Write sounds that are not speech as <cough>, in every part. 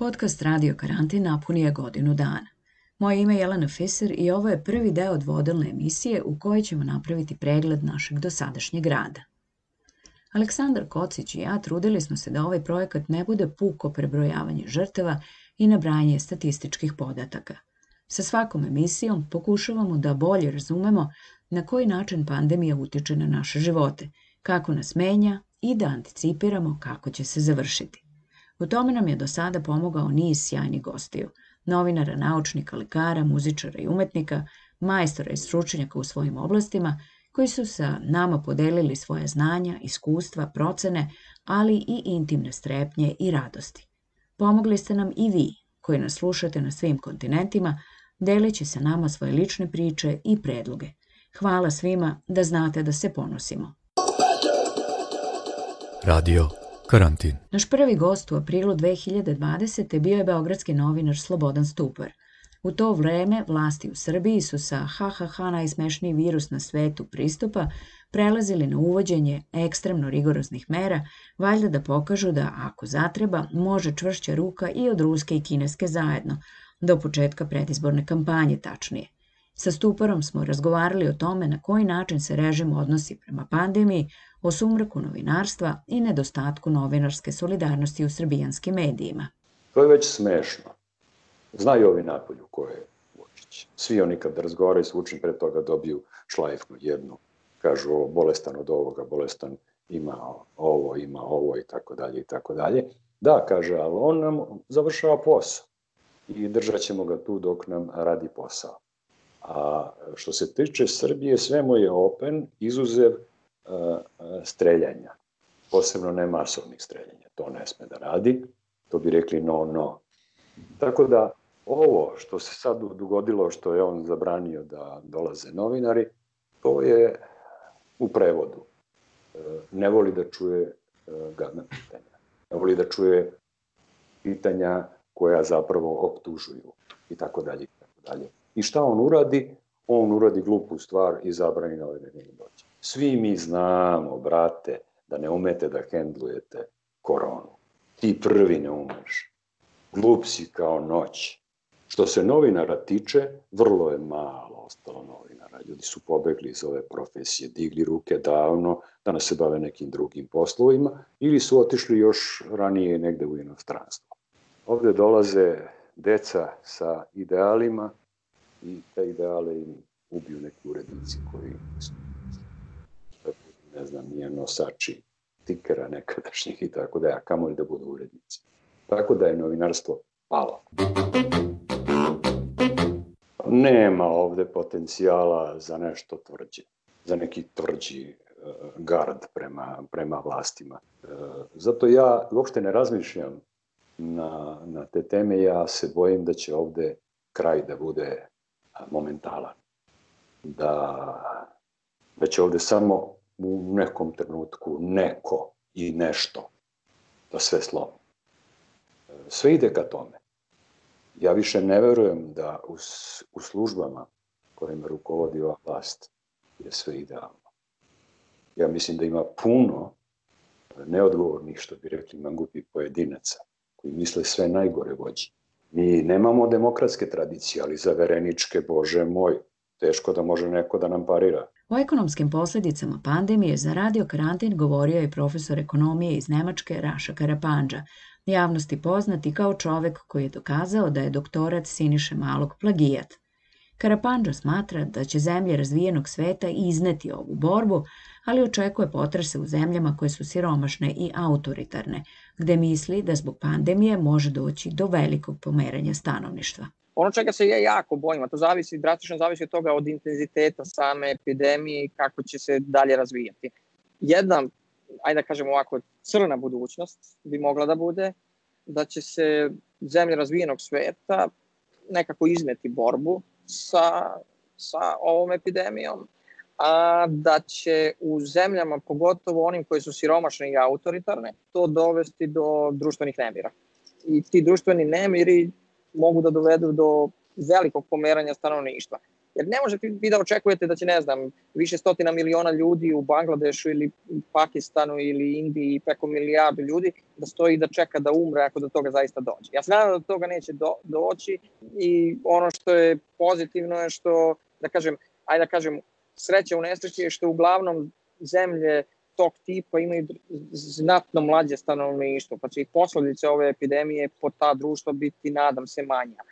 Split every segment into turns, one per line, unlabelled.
Podcast Radio Karantin napunije godinu dana. Moje ime je Jelena Fiser i ovo je prvi deo dvodelne emisije u kojoj ćemo napraviti pregled našeg dosadašnjeg rada. Aleksandar Kocić i ja trudili smo se da ovaj projekat ne bude puko prebrojavanje žrtava i nabrajanje statističkih podataka. Sa svakom emisijom pokušavamo da bolje razumemo na koji način pandemija utiče na naše živote, kako nas menja i da anticipiramo kako će se završiti. U tome nam je do sada pomogao niz sjajnih gostiju, novinara, naučnika, lekara, muzičara i umetnika, majstora i stručnjaka u svojim oblastima, koji su sa nama podelili svoje znanja, iskustva, procene, ali i intimne strepnje i radosti. Pomogli ste nam i vi, koji nas slušate na svim kontinentima, delići sa nama svoje lične priče i predloge. Hvala svima da znate da se ponosimo.
Radio Karantin
Naš prvi gost u aprilu 2020. bio je beogradski novinar Slobodan Stupar. U to vreme vlasti u Srbiji su sa HHH najsmešniji virus na svetu pristupa prelazili na uvođenje ekstremno rigoroznih mera, valjda da pokažu da ako zatreba može čvršća ruka i od ruske i kineske zajedno, do početka predizborne kampanje tačnije. Sa Stuparom smo razgovarali o tome na koji način se režim odnosi prema pandemiji, o sumraku novinarstva i nedostatku novinarske solidarnosti u srbijanskim medijima.
To je već smešno. Znaju ovi napolju ko je Vučić. Svi oni kad razgovaraju s Vučićem pre toga dobiju šlajfnu jednu. Kažu ovo bolestan od ovoga, bolestan ima ovo, ima ovo i tako dalje i tako dalje. Da, kaže, ali on nam završava posao i držat ćemo ga tu dok nam radi posao. A što se tiče Srbije, sve mu je open, izuzev streljanja. Posebno ne masovnih streljanja. To ne sme da radi. To bi rekli no, no. Tako da ovo što se sad dogodilo, što je on zabranio da dolaze novinari, to je u prevodu. E, ne voli da čuje e, gadna pitanja. Ne voli da čuje pitanja koja zapravo optužuju i tako dalje i tako dalje. I šta on uradi? On uradi glupu stvar i zabrani novinari da dođe. Svi mi znamo, brate, da ne umete da hendlujete koronu. Ti prvi ne umeš. Glup si kao noć. Što se novinara tiče, vrlo je malo ostalo novinara. Ljudi su pobegli iz ove profesije, digli ruke davno, danas se bave nekim drugim poslovima ili su otišli još ranije negde u inostranstvo. Ovde dolaze deca sa idealima i te ideale im ubiju neki urednici koji ne znam, nije nosači tikera nekadašnjih i tako da, a kamo da budu urednici. Tako da je novinarstvo palo. Nema ovde potencijala za nešto tvrđe, za neki tvrđi uh, gard prema, prema vlastima. Uh, zato ja uopšte ne razmišljam na, na te teme, ja se bojim da će ovde kraj da bude momentalan. Da, da će ovde samo u nekom trenutku neko i nešto da sve slomi. Sve ide ka tome. Ja više ne verujem da u, u službama kojima rukovodi ova vlast je sve idealno. Ja mislim da ima puno neodgovornih, što bi rekli mangupi pojedinaca, koji misle sve najgore vođi. Mi nemamo demokratske tradicije, ali za vereničke, bože moj, teško da može neko da nam parira.
O ekonomskim posledicama pandemije za radio karantin govorio je profesor ekonomije iz Nemačke Raša Karapanđa, javnosti poznati kao čovek koji je dokazao da je doktorat Siniše Malog plagijat. Karapanđa smatra da će zemlje razvijenog sveta izneti ovu borbu, ali očekuje potrese u zemljama koje su siromašne i autoritarne, gde misli da zbog pandemije može doći do velikog pomeranja stanovništva.
Ono čega se ja jako bojim, a to zavisi, drastično zavisi od toga od intenziteta same epidemije i kako će se dalje razvijati. Jedna, ajde da kažemo ovako, crna budućnost bi mogla da bude da će se zemlje razvijenog sveta nekako izneti borbu sa, sa ovom epidemijom, a da će u zemljama, pogotovo onim koji su siromašne i autoritarne, to dovesti do društvenih nemira. I ti društveni nemiri mogu da dovedu do velikog pomeranja stanovništva. Jer ne možete vi da očekujete da će, ne znam, više stotina miliona ljudi u Bangladešu ili Pakistanu ili Indiji preko milijardu ljudi da stoji da čeka da umre ako do toga zaista dođe. Ja se nadam da toga neće do, doći i ono što je pozitivno je što, da kažem, ajde da kažem, sreća u nesreći je što uglavnom zemlje tog tipa imaju znatno mlađe stanovništvo, pa će i posledice ove epidemije po ta društva biti, nadam se, manja.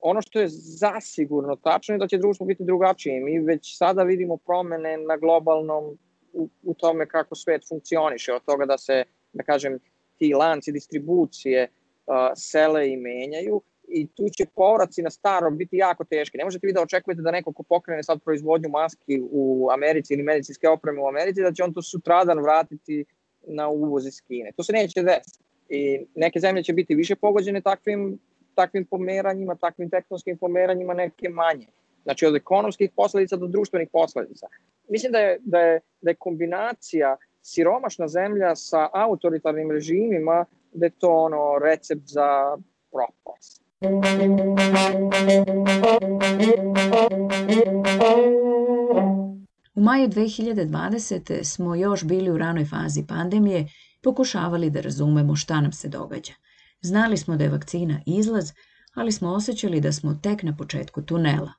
Ono što je zasigurno tačno je da će društvo biti drugačije. Mi već sada vidimo promene na globalnom u, u tome kako svet funkcioniše, od toga da se, da kažem, ti lanci distribucije uh, sele i menjaju i tu će povraci na staro biti jako teški. Ne možete vi da očekujete da neko ko pokrene sad proizvodnju maski u Americi ili medicinske opreme u Americi, da će on to sutradan vratiti na uvoz iz Kine. To se neće desiti. I neke zemlje će biti više pogođene takvim, takvim pomeranjima, takvim tektonskim pomeranjima, neke manje. Znači od ekonomskih posledica do društvenih posledica. Mislim da je, da je, da je kombinacija siromašna zemlja sa autoritarnim režimima da je to ono recept za propast.
U maju 2020. smo još bili u ranoj fazi pandemije pokušavali da razumemo šta nam se događa. Znali smo da je vakcina izlaz, ali smo osjećali da smo tek na početku tunela.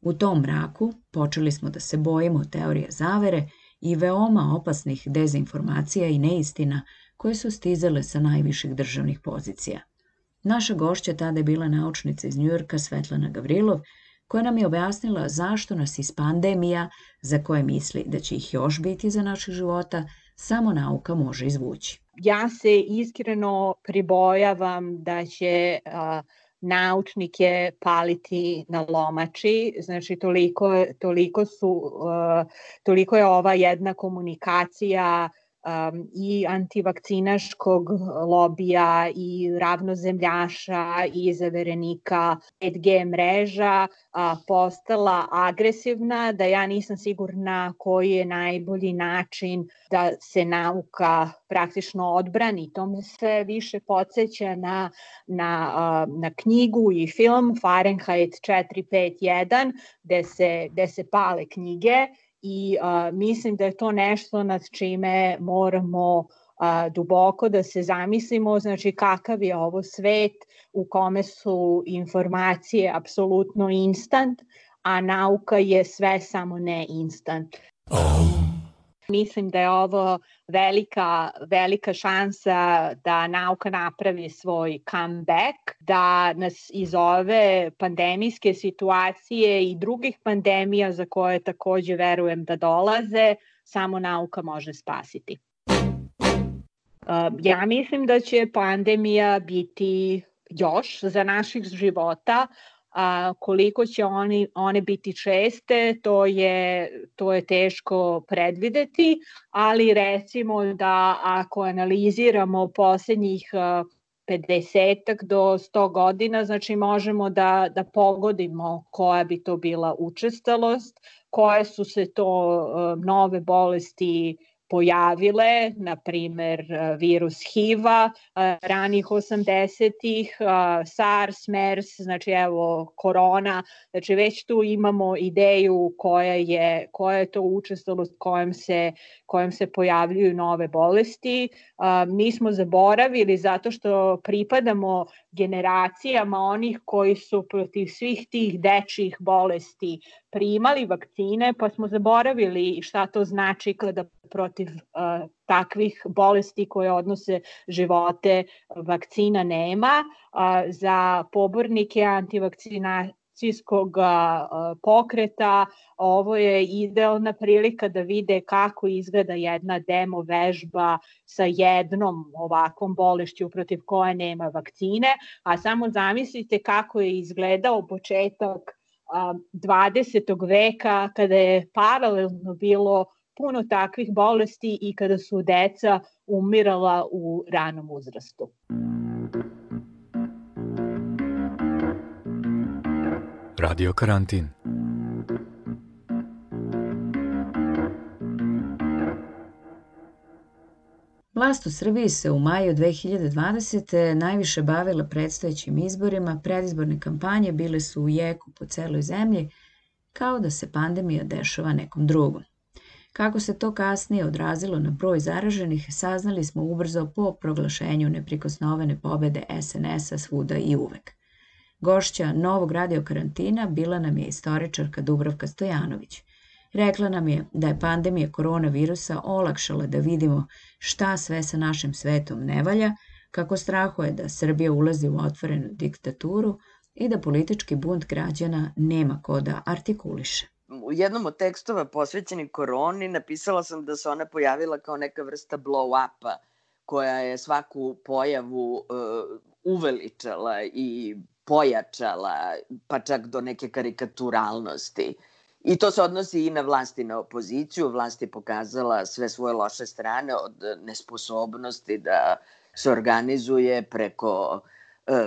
U tom mraku počeli smo da se bojimo teorije zavere i veoma opasnih dezinformacija i neistina koje su stizale sa najviših državnih pozicija. Naša gošća tada je bila naučnica iz Njujorka Svetlana Gavrilov, koja nam je objasnila zašto nas iz pandemija, za koje misli da će ih još biti za naših života, samo nauka može izvući.
Ja se iskreno pribojavam da će a, naučnike paliti na lomači, znači toliko, toliko, su, a, toliko je ova jedna komunikacija um, i antivakcinaškog lobija i ravnozemljaša i zaverenika 5G mreža a, postala agresivna, da ja nisam sigurna koji je najbolji način da se nauka praktično odbrani. To me sve više podsjeća na, na, na knjigu i film Fahrenheit 451, gde se, gde se pale knjige i a, mislim da je to nešto nad čime moramo a, duboko da se zamislimo, znači kakav je ovo svet u kome su informacije apsolutno instant, a nauka je sve samo ne instant. Oh. Mislim da je ovo velika, velika šansa da nauka napravi svoj comeback, da nas iz ove pandemijske situacije i drugih pandemija za koje takođe verujem da dolaze, samo nauka može spasiti. Ja mislim da će pandemija biti još za naših života, a koliko će oni, one biti česte, to je, to je teško predvideti, ali recimo da ako analiziramo poslednjih 50 do 100 godina, znači možemo da, da pogodimo koja bi to bila učestalost, koje su se to nove bolesti pojavile, na primer virus HIV-a ranih 80-ih, SARS, MERS, znači evo korona, znači već tu imamo ideju koja je, koja je to učestalost kojem se, kojem se pojavljuju nove bolesti. Mi smo zaboravili zato što pripadamo generacijama onih koji su protiv svih tih dečjih bolesti primali vakcine, pa smo zaboravili šta to znači kada protiv uh, takvih bolesti koje odnose živote vakcina nema. Uh, za pobornike antivakcinacijskog pokreta ovo je idealna prilika da vide kako izgleda jedna demo vežba sa jednom ovakvom bolešću protiv koje nema vakcine, a samo zamislite kako je izgledao početak 20. veka kada je paralelno bilo puno takvih bolesti i kada su deca umirala u ranom uzrastu.
Radio karantin.
Vlast u Srbiji se u maju 2020. najviše bavila predstojećim izborima, predizborne kampanje bile su u jeku po celoj zemlji, kao da se pandemija dešava nekom drugom. Kako se to kasnije odrazilo na broj zaraženih, saznali smo ubrzo po proglašenju neprikosnovene pobede SNS-a svuda i uvek. Gošća novog radio karantina bila nam je istoričarka Dubravka Stojanović. Rekla nam je da je pandemija koronavirusa olakšala da vidimo šta sve sa našim svetom ne valja, kako strahuje da Srbija ulazi u otvorenu diktaturu i da politički bunt građana nema ko da artikuliše.
U jednom od tekstova posvećeni koroni napisala sam da se ona pojavila kao neka vrsta blow-upa koja je svaku pojavu uh, uveličala i pojačala, pa čak do neke karikaturalnosti. I to se odnosi i na vlast i na opoziciju. Vlast je pokazala sve svoje loše strane od nesposobnosti da se organizuje preko e,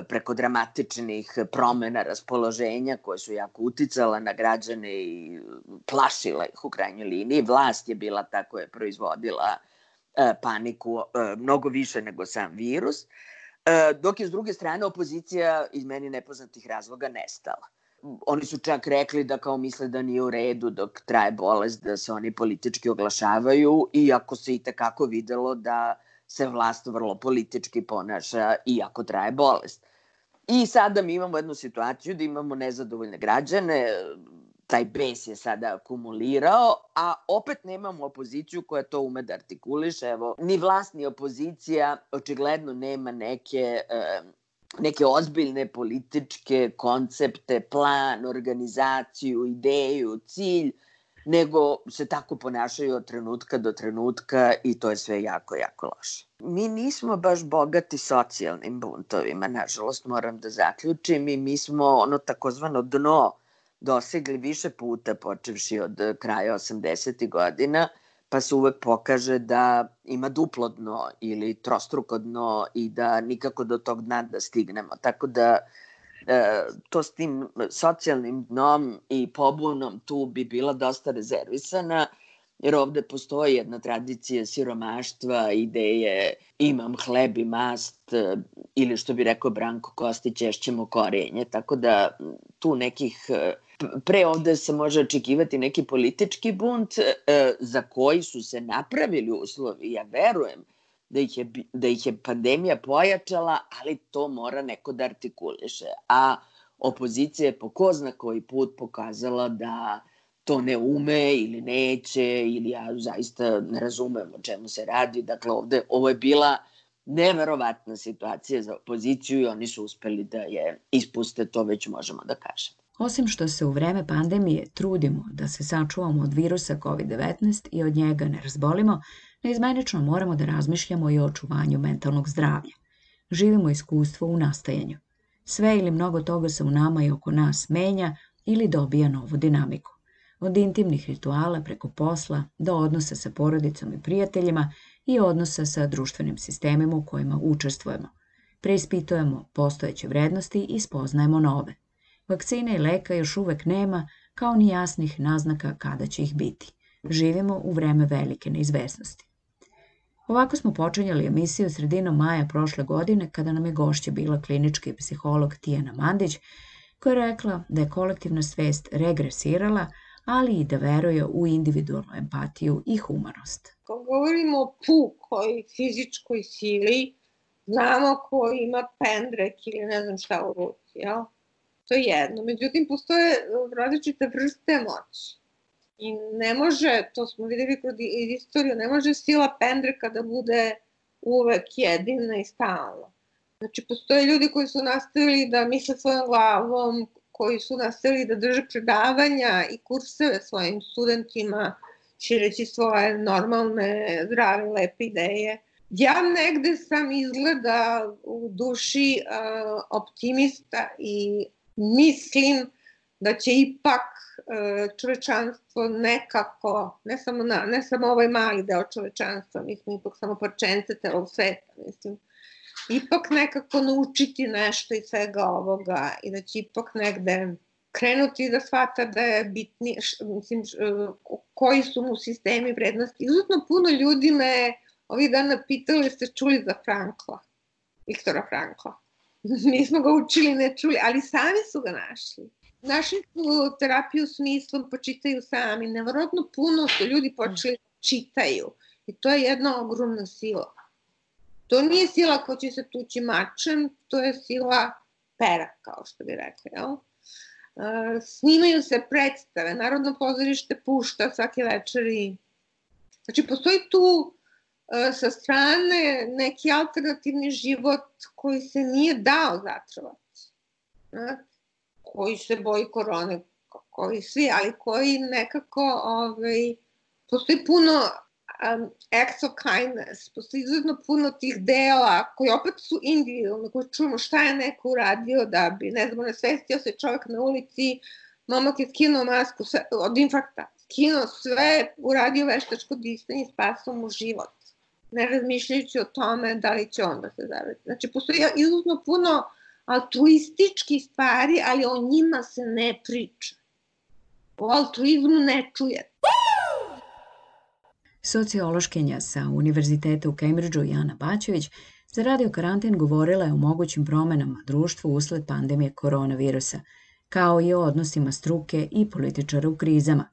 preko dramatičnih promena raspoloženja koje su jako uticala na građane i plašila ih u krajnjoj liniji. Vlast je bila ta koja je proizvodila e, paniku e, mnogo više nego sam virus, dok je s druge strane opozicija iz meni nepoznatih razloga nestala oni su čak rekli da kao misle da nije u redu dok traje bolest da se oni politički oglašavaju iako se i tekako videlo da se vlast vrlo politički ponaša iako traje bolest. I sada mi imamo jednu situaciju da imamo nezadovoljne građane, taj bes je sada akumulirao, a opet nemamo opoziciju koja to ume da artikuliše. Evo, ni vlast ni opozicija očigledno nema neke e, neke ozbiljne političke koncepte, plan, organizaciju, ideju, cilj, nego se tako ponašaju od trenutka do trenutka i to je sve jako, jako loše. Mi nismo baš bogati socijalnim buntovima, nažalost moram da zaključim i mi smo ono takozvano dno dosegli više puta počevši od kraja 80. godina – pa se uvek pokaže da ima duplo dno ili trostruko dno i da nikako do tog dna da stignemo. Tako da e, to s tim socijalnim dnom i pobunom tu bi bila dosta rezervisana, jer ovde postoji jedna tradicija siromaštva, ideje imam hleb i mast ili što bi rekao Branko Kostić, ješćemo korenje, tako da tu nekih pre ovde se može očekivati neki politički bunt e, za koji su se napravili uslovi. Ja verujem da ih, je, da ih je pandemija pojačala, ali to mora neko da artikuliše. A opozicija je po ko zna koji put pokazala da to ne ume ili neće ili ja zaista ne razumem o čemu se radi. Dakle, ovde, ovo je bila neverovatna situacija za opoziciju i oni su uspeli da je ispuste, to već možemo da kažemo.
Osim što se u vreme pandemije trudimo da se sačuvamo od virusa COVID-19 i od njega ne razbolimo, neizmenično moramo da razmišljamo i o očuvanju mentalnog zdravlja. Živimo iskustvo u nastajanju. Sve ili mnogo toga se u nama i oko nas menja ili dobija novu dinamiku. Od intimnih rituala preko posla do odnosa sa porodicom i prijateljima i odnosa sa društvenim sistemima u kojima učestvujemo. Preispitujemo postojeće vrednosti i spoznajemo nove. Vakcine i leka još uvek nema, kao ni jasnih naznaka kada će ih biti. Živimo u vreme velike neizvesnosti. Ovako smo počinjali emisiju sredinom maja prošle godine kada nam je gošća bila klinički psiholog Tijena Mandić koja je rekla da je kolektivna svest regresirala, ali i da veruje u individualnu empatiju i humanost.
Kad govorimo o pukoj fizičkoj sili, znamo ko ima pendrek ili ne znam šta u ruci, jel? To je jedno. Međutim, postoje različite vrste moći. I ne može, to smo videli kroz istoriju, ne može sila pendreka da bude uvek jedina i stalna. Znači, postoje ljudi koji su nastavili da misle svojom glavom, koji su nastavili da drže predavanja i kurseve svojim studentima, šireći svoje normalne, zdrave, lepe ideje. Ja negde sam izgleda u duši uh, optimista i mislim da će ipak čovečanstvo nekako, ne samo, na, ne samo ovaj mali deo čovečanstva, mislim ipak samo parčence celog sveta, mislim, ipak nekako naučiti nešto iz svega ovoga i da će ipak negde krenuti da shvata da je bitni, mislim, koji su mu sistemi vrednosti. Izuzetno puno ljudi me ovih dana pitali ste čuli za Frankla, Viktora Frankla. <laughs> Mi smo ga učili, ne čuli, ali sami su ga našli. Našli su terapiju smislom, počitaju sami. Nevrotno puno su ljudi počeli da čitaju. I to je jedna ogromna sila. To nije sila ko će se tući mačem, to je sila pera, kao što bi rekli. Jel? snimaju se predstave, Narodno pozorište pušta svake večeri. Znači, postoji tu sa strane neki alternativni život koji se nije dao zatrovati. Koji se boji korone, koji svi, ali koji nekako ovaj, postoji puno um, acts of kindness, postoji izuzetno puno tih dela koji opet su individualni, koji čujemo šta je neko uradio da bi, ne znam, nasvestio se čovjek na ulici, momak je skinuo masku sve, od infarkta, skinuo sve, uradio veštačko disanje i spasao mu život, ne razmišljajući o tome da li će on da se zavede. Znači, postoji izuzetno puno altruističkih stvari, ali o njima se ne priča. O altruizmu ne čujete.
Sociološkinja sa Univerziteta u Cambridgeu Jana Baćević za Radio Karantin govorila je o mogućim promenama društvu usled pandemije koronavirusa, kao i o odnosima struke i političara u krizama.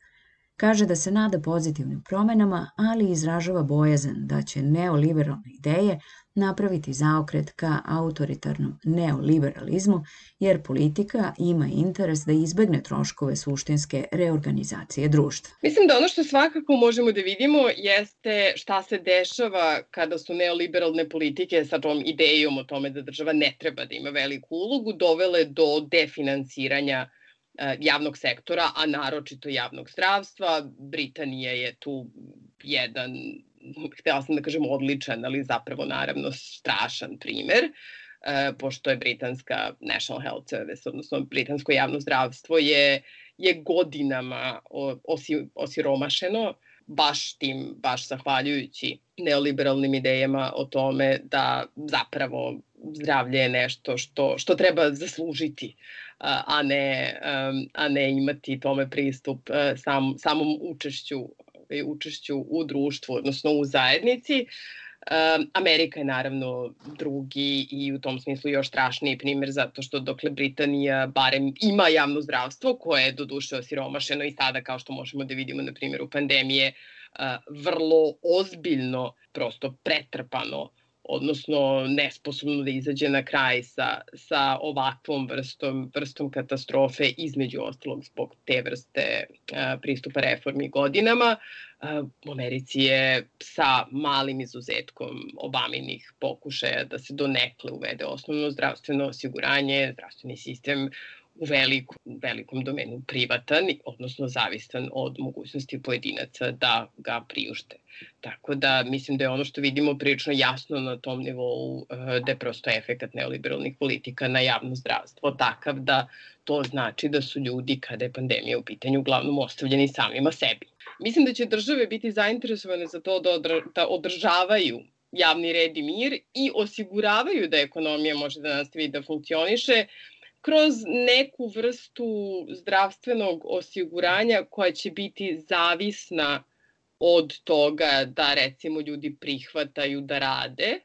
Kaže da se nada pozitivnim promenama, ali izražava bojazan da će neoliberalne ideje napraviti zaokret ka autoritarnom neoliberalizmu, jer politika ima interes da izbegne troškove suštinske reorganizacije društva.
Mislim da ono što svakako možemo da vidimo jeste šta se dešava kada su neoliberalne politike sa tom idejom o tome da država ne treba da ima veliku ulogu dovele do definansiranja javnog sektora, a naročito javnog zdravstva. Britanija je tu jedan htela sam da kažem odličan, ali zapravo naravno strašan primer, e, pošto je britanska National Health Service, odnosno britansko javno zdravstvo je, je godinama osi, osiromašeno, baš tim, baš zahvaljujući neoliberalnim idejama o tome da zapravo zdravlje je nešto što, što treba zaslužiti, a ne, a ne imati tome pristup e, sam, samom učešću ovaj, učešću u društvu, odnosno u zajednici. Amerika je naravno drugi i u tom smislu još strašniji primer zato što dokle Britanija barem ima javno zdravstvo koje je do duše osiromašeno i sada kao što možemo da vidimo na primjeru pandemije vrlo ozbiljno prosto pretrpano odnosno nesposobno da izađe na kraj sa, sa ovakvom vrstom, vrstom katastrofe, između ostalog zbog te vrste a, pristupa reformi godinama. A, u Americi je sa malim izuzetkom Obaminih pokušaja da se donekle uvede osnovno zdravstveno osiguranje, zdravstveni sistem u veliku, velikom domenu privatan, odnosno zavistan od mogućnosti pojedinaca da ga priušte. Tako da mislim da je ono što vidimo prilično jasno na tom nivou eh, da je prosto efekat neoliberalnih politika na javno zdravstvo takav da to znači da su ljudi kada je pandemija u pitanju uglavnom ostavljeni samima sebi. Mislim da će države biti zainteresovane za to da, odra, da održavaju javni red i mir i osiguravaju da ekonomija može da nastavi da funkcioniše kroz neku vrstu zdravstvenog osiguranja koja će biti zavisna od toga da recimo ljudi prihvataju da rade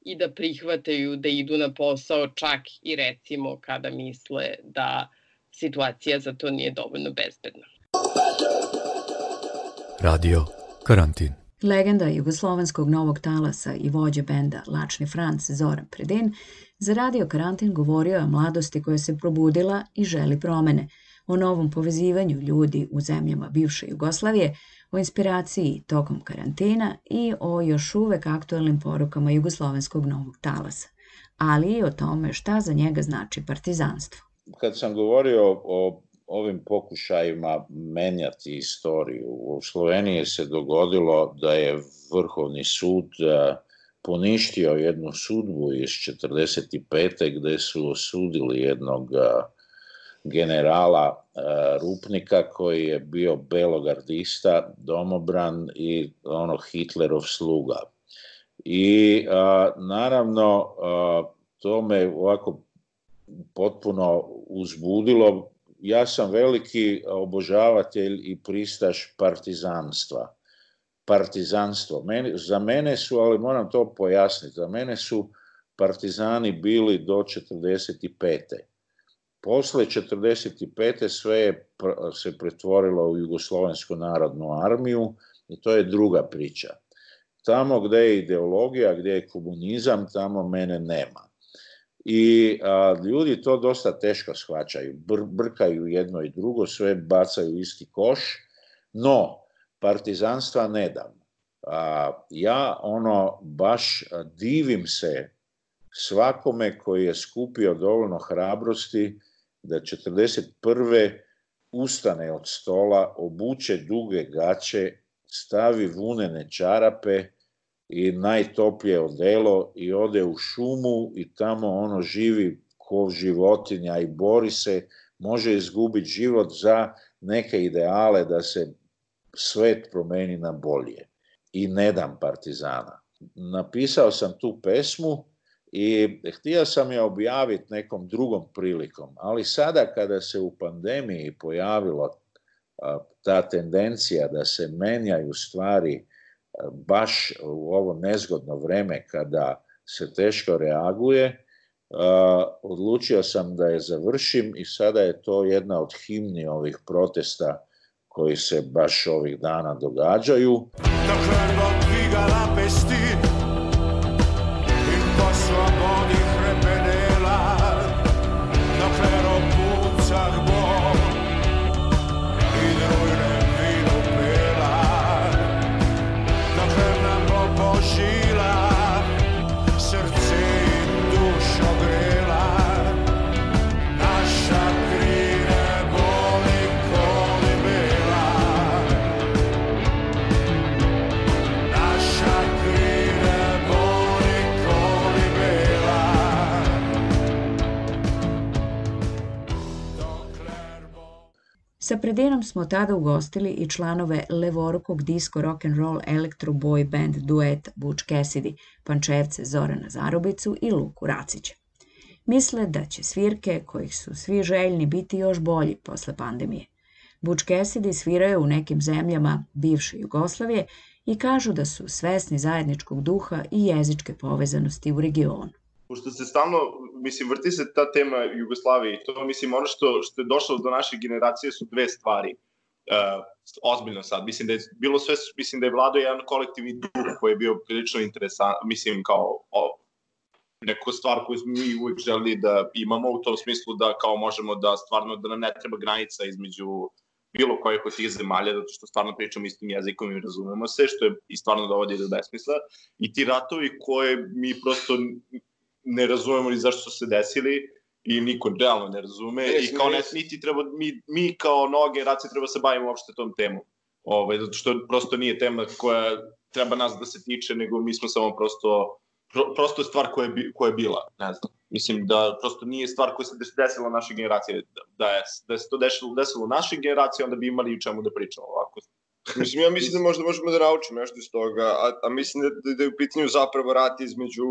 i da prihvataju da idu na posao čak i recimo kada misle da situacija za to nije dovoljno bezbedna.
Radio Karantin.
Legenda jugoslovenskog novog talasa i vođe benda Lačni Franc Zoran Predin za radio karantin govorio je o mladosti koja se probudila i želi promene, o novom povezivanju ljudi u zemljama bivše Jugoslavije, o inspiraciji tokom karantina i o još uvek aktuelnim porukama jugoslovenskog novog talasa, ali i o tome šta za njega znači partizanstvo.
Kad sam govorio o ovim pokušajima menjati istoriju, u Sloveniji se dogodilo da je Vrhovni sud e, poništio jednu sudbu iz 45. gde su osudili jednog e, generala e, Rupnika koji je bio belogardista, domobran i ono Hitlerov sluga. I a, naravno a, to me ovako potpuno uzbudilo. Ja sam veliki obožavatelj i pristaš partizanstva. Partizanstvo. Meni, za mene su, ali moram to pojasniti, za mene su partizani bili do 45 Posle 45. sve je se pretvorilo u Jugoslovensku narodnu armiju i to je druga priča. Tamo gde je ideologija, gde je komunizam, tamo mene nema. I a, ljudi to dosta teško shvaćaju, Br brkaju jedno i drugo, sve bacaju isti koš, no partizanstva ne dam. A, ja ono baš divim se svakome koji je skupio dovoljno hrabrosti da 41. ustane od stola, obuče duge gaće, stavi vunene čarape i najtoplje odelo i ode u šumu i tamo ono živi ko životinja i bori se, može izgubiti život za neke ideale da se svet promeni na bolje. I ne dam partizana. Napisao sam tu pesmu i htio sam je objaviti nekom drugom prilikom, ali sada kada se u pandemiji pojavila ta tendencija da se menjaju stvari baš u ovo nezgodno vreme kada se teško reaguje, odlučio sam da je završim i sada je to jedna od himni ovih protesta koji se baš ovih dana događaju. Dakle, pesti
Sa Predinom smo tada ugostili i članove levorukog disco rock and roll electro boy band duet Butch Cassidy, Pančevce Zorana Zarubicu i Luku Racića. Misle da će svirke, kojih su svi željni, biti još bolji posle pandemije. Butch Cassidy sviraju u nekim zemljama bivše Jugoslavije i kažu da su svesni zajedničkog duha i jezičke povezanosti u regionu
pošto se stalno, mislim, vrti se ta tema Jugoslavije i to, mislim, ono što, što je došlo do naše generacije su dve stvari. Uh, ozbiljno sad, mislim da je bilo sve, mislim da je vladao jedan kolektivni duh koji je bio prilično interesant, mislim, kao o, neku stvar koju mi uvek želi da imamo u tom smislu da kao možemo da stvarno, da nam ne treba granica između bilo kojih od tih zemalja, zato što stvarno pričamo istim jezikom i razumemo se, što je i stvarno dovodi do besmisla. I ti ratovi koje mi prosto ne razumemo ni zašto su se desili i niko realno ne razume ne, i kao ne, niti treba, mi, mi kao nova generacija treba se bavimo uopšte tom temom. Ovaj, zato što prosto nije tema koja treba nas da se tiče, nego mi smo samo prosto pro, prosto je stvar koja je, koja je bila, ne znam. Mislim da prosto nije stvar koja se desila našoj generaciji, da, da, je, da se to desilo, desilo našoj generaciji, onda bi imali u čemu da pričamo ovako.
mislim, ja mislim da možda možemo da naučimo nešto iz toga, a, a mislim da, da je u pitanju zapravo rat između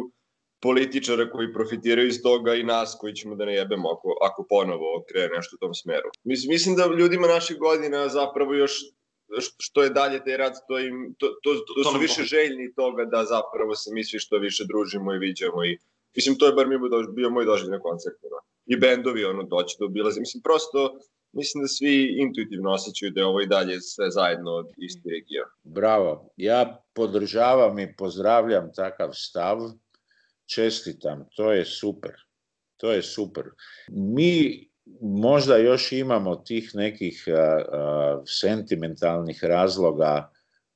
političara koji profitiraju iz toga i nas koji ćemo da ne jebemo ako, ako ponovo krene nešto u tom smeru. Mislim, mislim da ljudima naših godina zapravo još što je dalje taj rad, to, im, to, to, to, to su više željni toga da zapravo se mi svi što više družimo i viđamo i mislim to je bar mi bio moj doživljaj na koncertu. Da. I bendovi ono doći da obilaze. Mislim prosto mislim da svi intuitivno osjećaju da je ovo i dalje sve zajedno isti region.
Bravo. Ja podržavam i pozdravljam takav stav. Čestitam, to je super. To je super. Mi možda još imamo tih nekih a, a, sentimentalnih razloga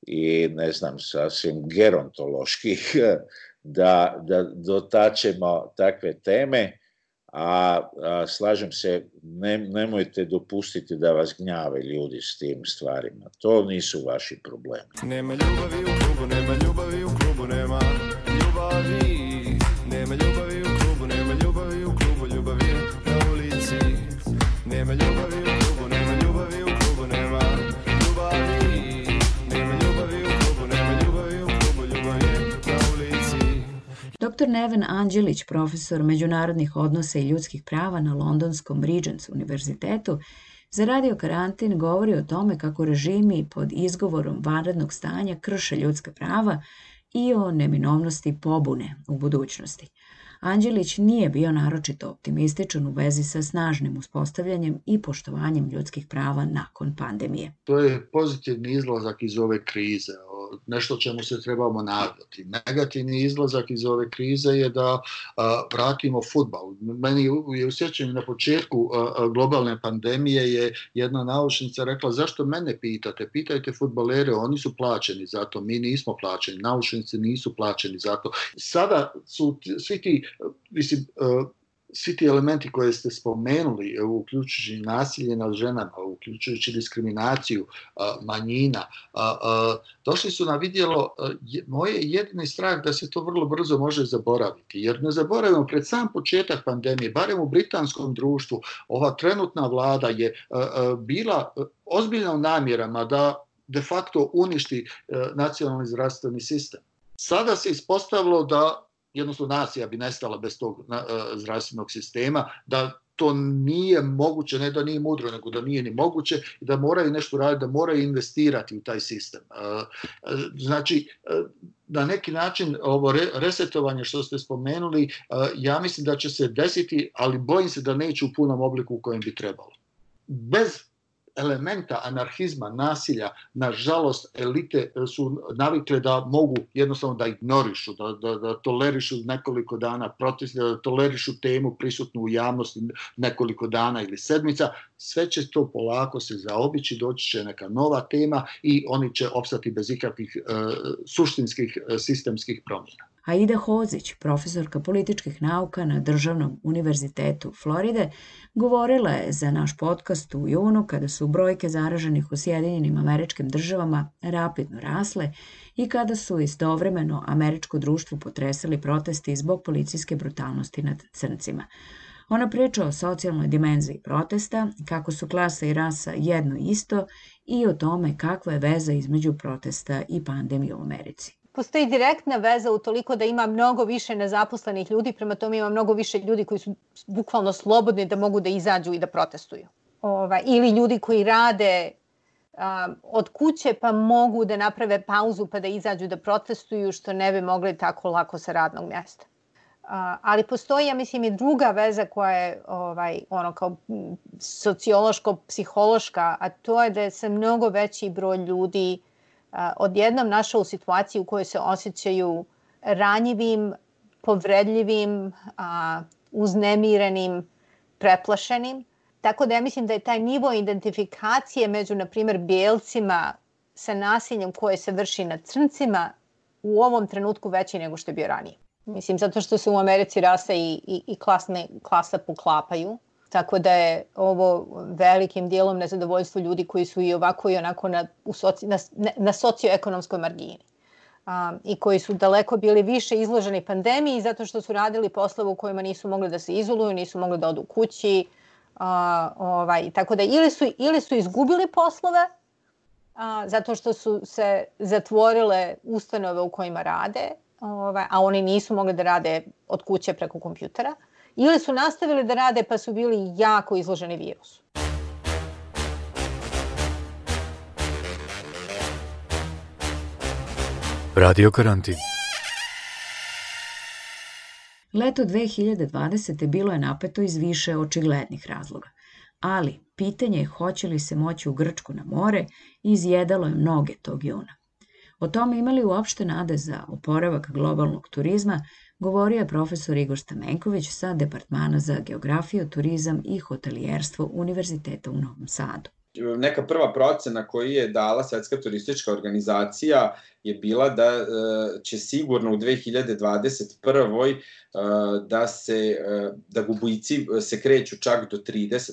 i ne znam, sasvim gerontoloških <laughs> da, da dotačemo takve teme, a, a slažem se, ne, nemojte dopustiti da vas gnjave ljudi s tim stvarima. To nisu vaši problemi.
Nema ljubavi u klubu, nema ljubavi u klubu, nema ljubavi,
Neven Anđelić, profesor međunarodnih odnosa i ljudskih prava na Londonskom Regents univerzitetu, za radio karantin govori o tome kako režimi pod izgovorom vanrednog stanja krše ljudska prava i o neminovnosti pobune u budućnosti. Anđelić nije bio naročito optimističan u vezi sa snažnim uspostavljanjem i poštovanjem ljudskih prava nakon pandemije.
To je pozitivni izlazak iz ove krize nešto čemu se trebamo nadati. Negativni izlazak iz ove krize je da vratimo futbal. Meni je usjećanje na početku globalne pandemije je jedna naučnica rekla zašto mene pitate? Pitajte futbalere, oni su plaćeni za to, mi nismo plaćeni, naučnici nisu plaćeni za to. Sada su svi ti, mislim, svi ti elementi koje ste spomenuli, uključujući nasilje nad ženama, uključujući diskriminaciju manjina, došli su na vidjelo, moje jedini strah da se to vrlo brzo može zaboraviti. Jer ne zaboravimo, pred sam početak pandemije, barem u britanskom društvu, ova trenutna vlada je bila ozbiljna u namjerama da de facto uništi nacionalni zdravstveni sistem. Sada se ispostavilo da jednostavno nacija bi nestala bez tog na, uh, zdravstvenog sistema, da to nije moguće, ne da nije mudro, nego da nije ni moguće i da moraju nešto raditi, da moraju investirati u taj sistem. Uh, znači, uh, na neki način ovo re, resetovanje što ste spomenuli, ja mislim da će se desiti, ali bojim se da neće u punom obliku u kojem bi trebalo. Bez elementa anarhizma, nasilja, nažalost, elite su navikle da mogu jednostavno da ignorišu, da, da, da tolerišu nekoliko dana protest, da tolerišu temu prisutnu u javnosti nekoliko dana ili sedmica, sve će to polako se zaobići, doći će neka nova tema i oni će opstati bez ikakvih uh, suštinskih uh, sistemskih promjena.
Aida Hozić, profesorka političkih nauka na Državnom univerzitetu Floride, govorila je za naš podcast u junu kada su brojke zaraženih u Sjedinjenim američkim državama rapidno rasle i kada su istovremeno američko društvo potresali protesti zbog policijske brutalnosti nad crncima. Ona priča o socijalnoj dimenziji protesta, kako su klasa i rasa jedno isto i o tome kakva je veza između protesta i pandemije u Americi
postoji direktna veza u toliko da ima mnogo više nezaposlenih ljudi, prema tome ima mnogo više ljudi koji su bukvalno slobodni da mogu da izađu i da protestuju. Ova, ili ljudi koji rade um, od kuće pa mogu da naprave pauzu pa da izađu da protestuju što ne bi mogli tako lako sa radnog mjesta. Uh, ali postoji, ja mislim, i druga veza koja je ovaj, ono kao sociološko-psihološka, a to je da je se mnogo veći broj ljudi odjednom našao u situaciji u kojoj se osjećaju ranjivim, povredljivim, uznemirenim, preplašenim. Tako da ja mislim da je taj nivo identifikacije među, na primjer, bijelcima sa nasiljem koje se vrši nad crncima u ovom trenutku veći nego što je bio ranije. Mislim, zato što se u Americi rasa i, i, i klasne, klasa poklapaju. Tako da je ovo velikim dijelom nezadovoljstvo ljudi koji su i ovako i onako na, u soci, na, na socioekonomskoj margini. Um, i koji su daleko bili više izloženi pandemiji zato što su radili poslove u kojima nisu mogli da se izoluju, nisu mogli da odu kući. Uh, ovaj, tako da ili su, ili su izgubili poslove uh, zato što su se zatvorile ustanove u kojima rade, ovaj, a oni nisu mogli da rade od kuće preko kompjutera ili su nastavili da rade pa su bili jako izloženi virusu.
Radio karantin.
Leto 2020. bilo je napeto iz više očiglednih razloga, ali pitanje je hoće li se moći u Grčku na more izjedalo je mnoge tog juna. O tome imali uopšte nade za oporavak globalnog turizma, govorio je profesor Igor Stamenković sa Departmana za geografiju, turizam i hotelijerstvo Univerziteta u Novom Sadu
neka prva procena koju je dala Svetska turistička organizacija je bila da e, će sigurno u 2021. E, da se e, da gubici se kreću čak do 30%,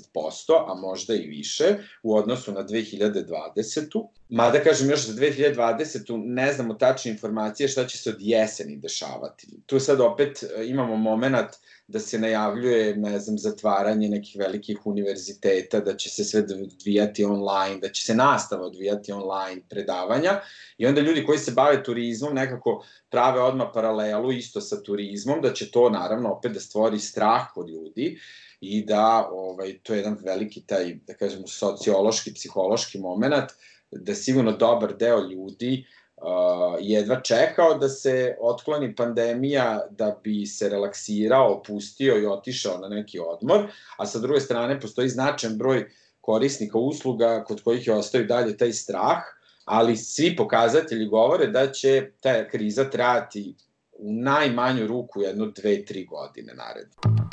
a možda i više u odnosu na 2020. Mada kažem još za 2020. ne znamo tačne informacije šta će se od jeseni dešavati. Tu sad opet imamo moment da se najavljuje, ne znam, zatvaranje nekih velikih univerziteta, da će se sve odvijati online, da će se nastava odvijati online predavanja i onda ljudi koji se bave turizmom nekako prave odmah paralelu isto sa turizmom, da će to naravno opet da stvori strah kod ljudi i da ovaj, to je jedan veliki taj, da kažemo, sociološki, psihološki moment, da sigurno dobar deo ljudi uh, jedva čekao da se otkloni pandemija da bi se relaksirao, opustio i otišao na neki odmor, a sa druge strane postoji značajan broj korisnika usluga kod kojih je ostao i dalje taj strah, ali svi pokazatelji govore da će ta kriza trajati u najmanju ruku jedno, dve, tri godine naredno.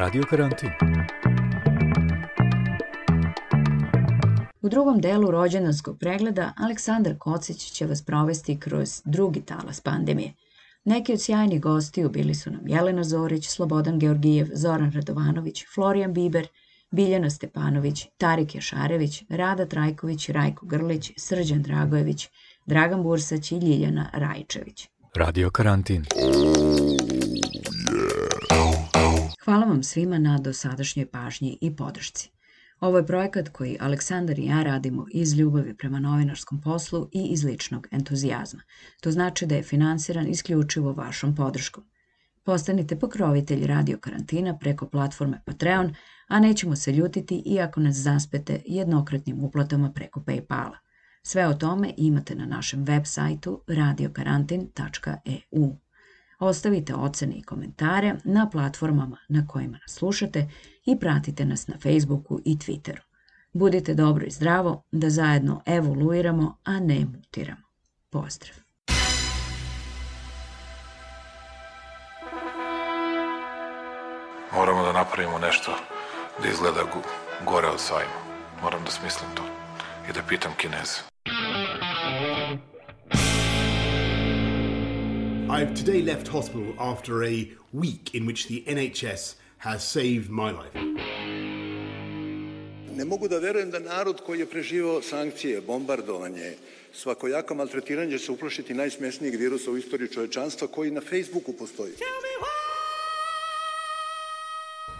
Radio karantin.
U drugom delu rođendanskog pregleda Aleksandar Kocić će vas provesti kroz drugi talas pandemije. Neki od sjajnih gostiju bili su nam Jelena Zorić, Slobodan Georgijev, Zoran Radovanović, Florijan Biber, Biljana Stepanović, Tarik Jašarević, Rada Trajković, Rajko Grlić, Srđan Dragojević, Dragan Bursać i Ljiljana Rajčević.
Radio karantin.
Hvala vam svima na dosadašnjoj pažnji i podršci. Ovo je projekat koji Aleksandar i ja radimo iz ljubavi prema novinarskom poslu i iz ličnog entuzijazma. To znači da je finansiran isključivo vašom podrškom. Postanite pokrovitelj radio karantina preko platforme Patreon, a nećemo se ljutiti iako nas zaspete jednokratnim uplatama preko Paypala. Sve o tome imate na našem web sajtu radiokarantin.eu. Ostavite ocene i komentare na platformama na kojima nas slušate i pratite nas na Facebooku i Twitteru. Budite dobro i zdravo, da zajedno evoluiramo, a ne mutiramo. Pozdrav!
Moramo da napravimo nešto da izgleda gore od sajma. Moram da smislim to i da pitam Kineze.
I've today left hospital after a week in which the NHS has saved my life.
Ne mogu da verujem da narod koji je preživao sankcije, bombardovanje, svakojako maltretiranje će se uplašiti najsmesnijeg virusa u istoriji čovečanstva koji na Facebooku postoji.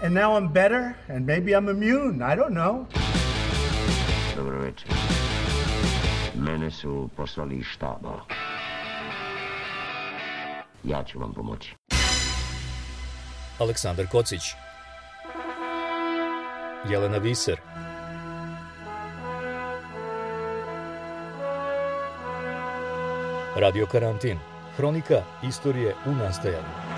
And now I'm better, and maybe I'm immune. I don't know.
Dobro večer. Mene su poslali iz štaba. Ja ću vam pomoći.
Aleksandar Kocić Jelena Viser Radio karantin. Hronika istorije u nastajanju.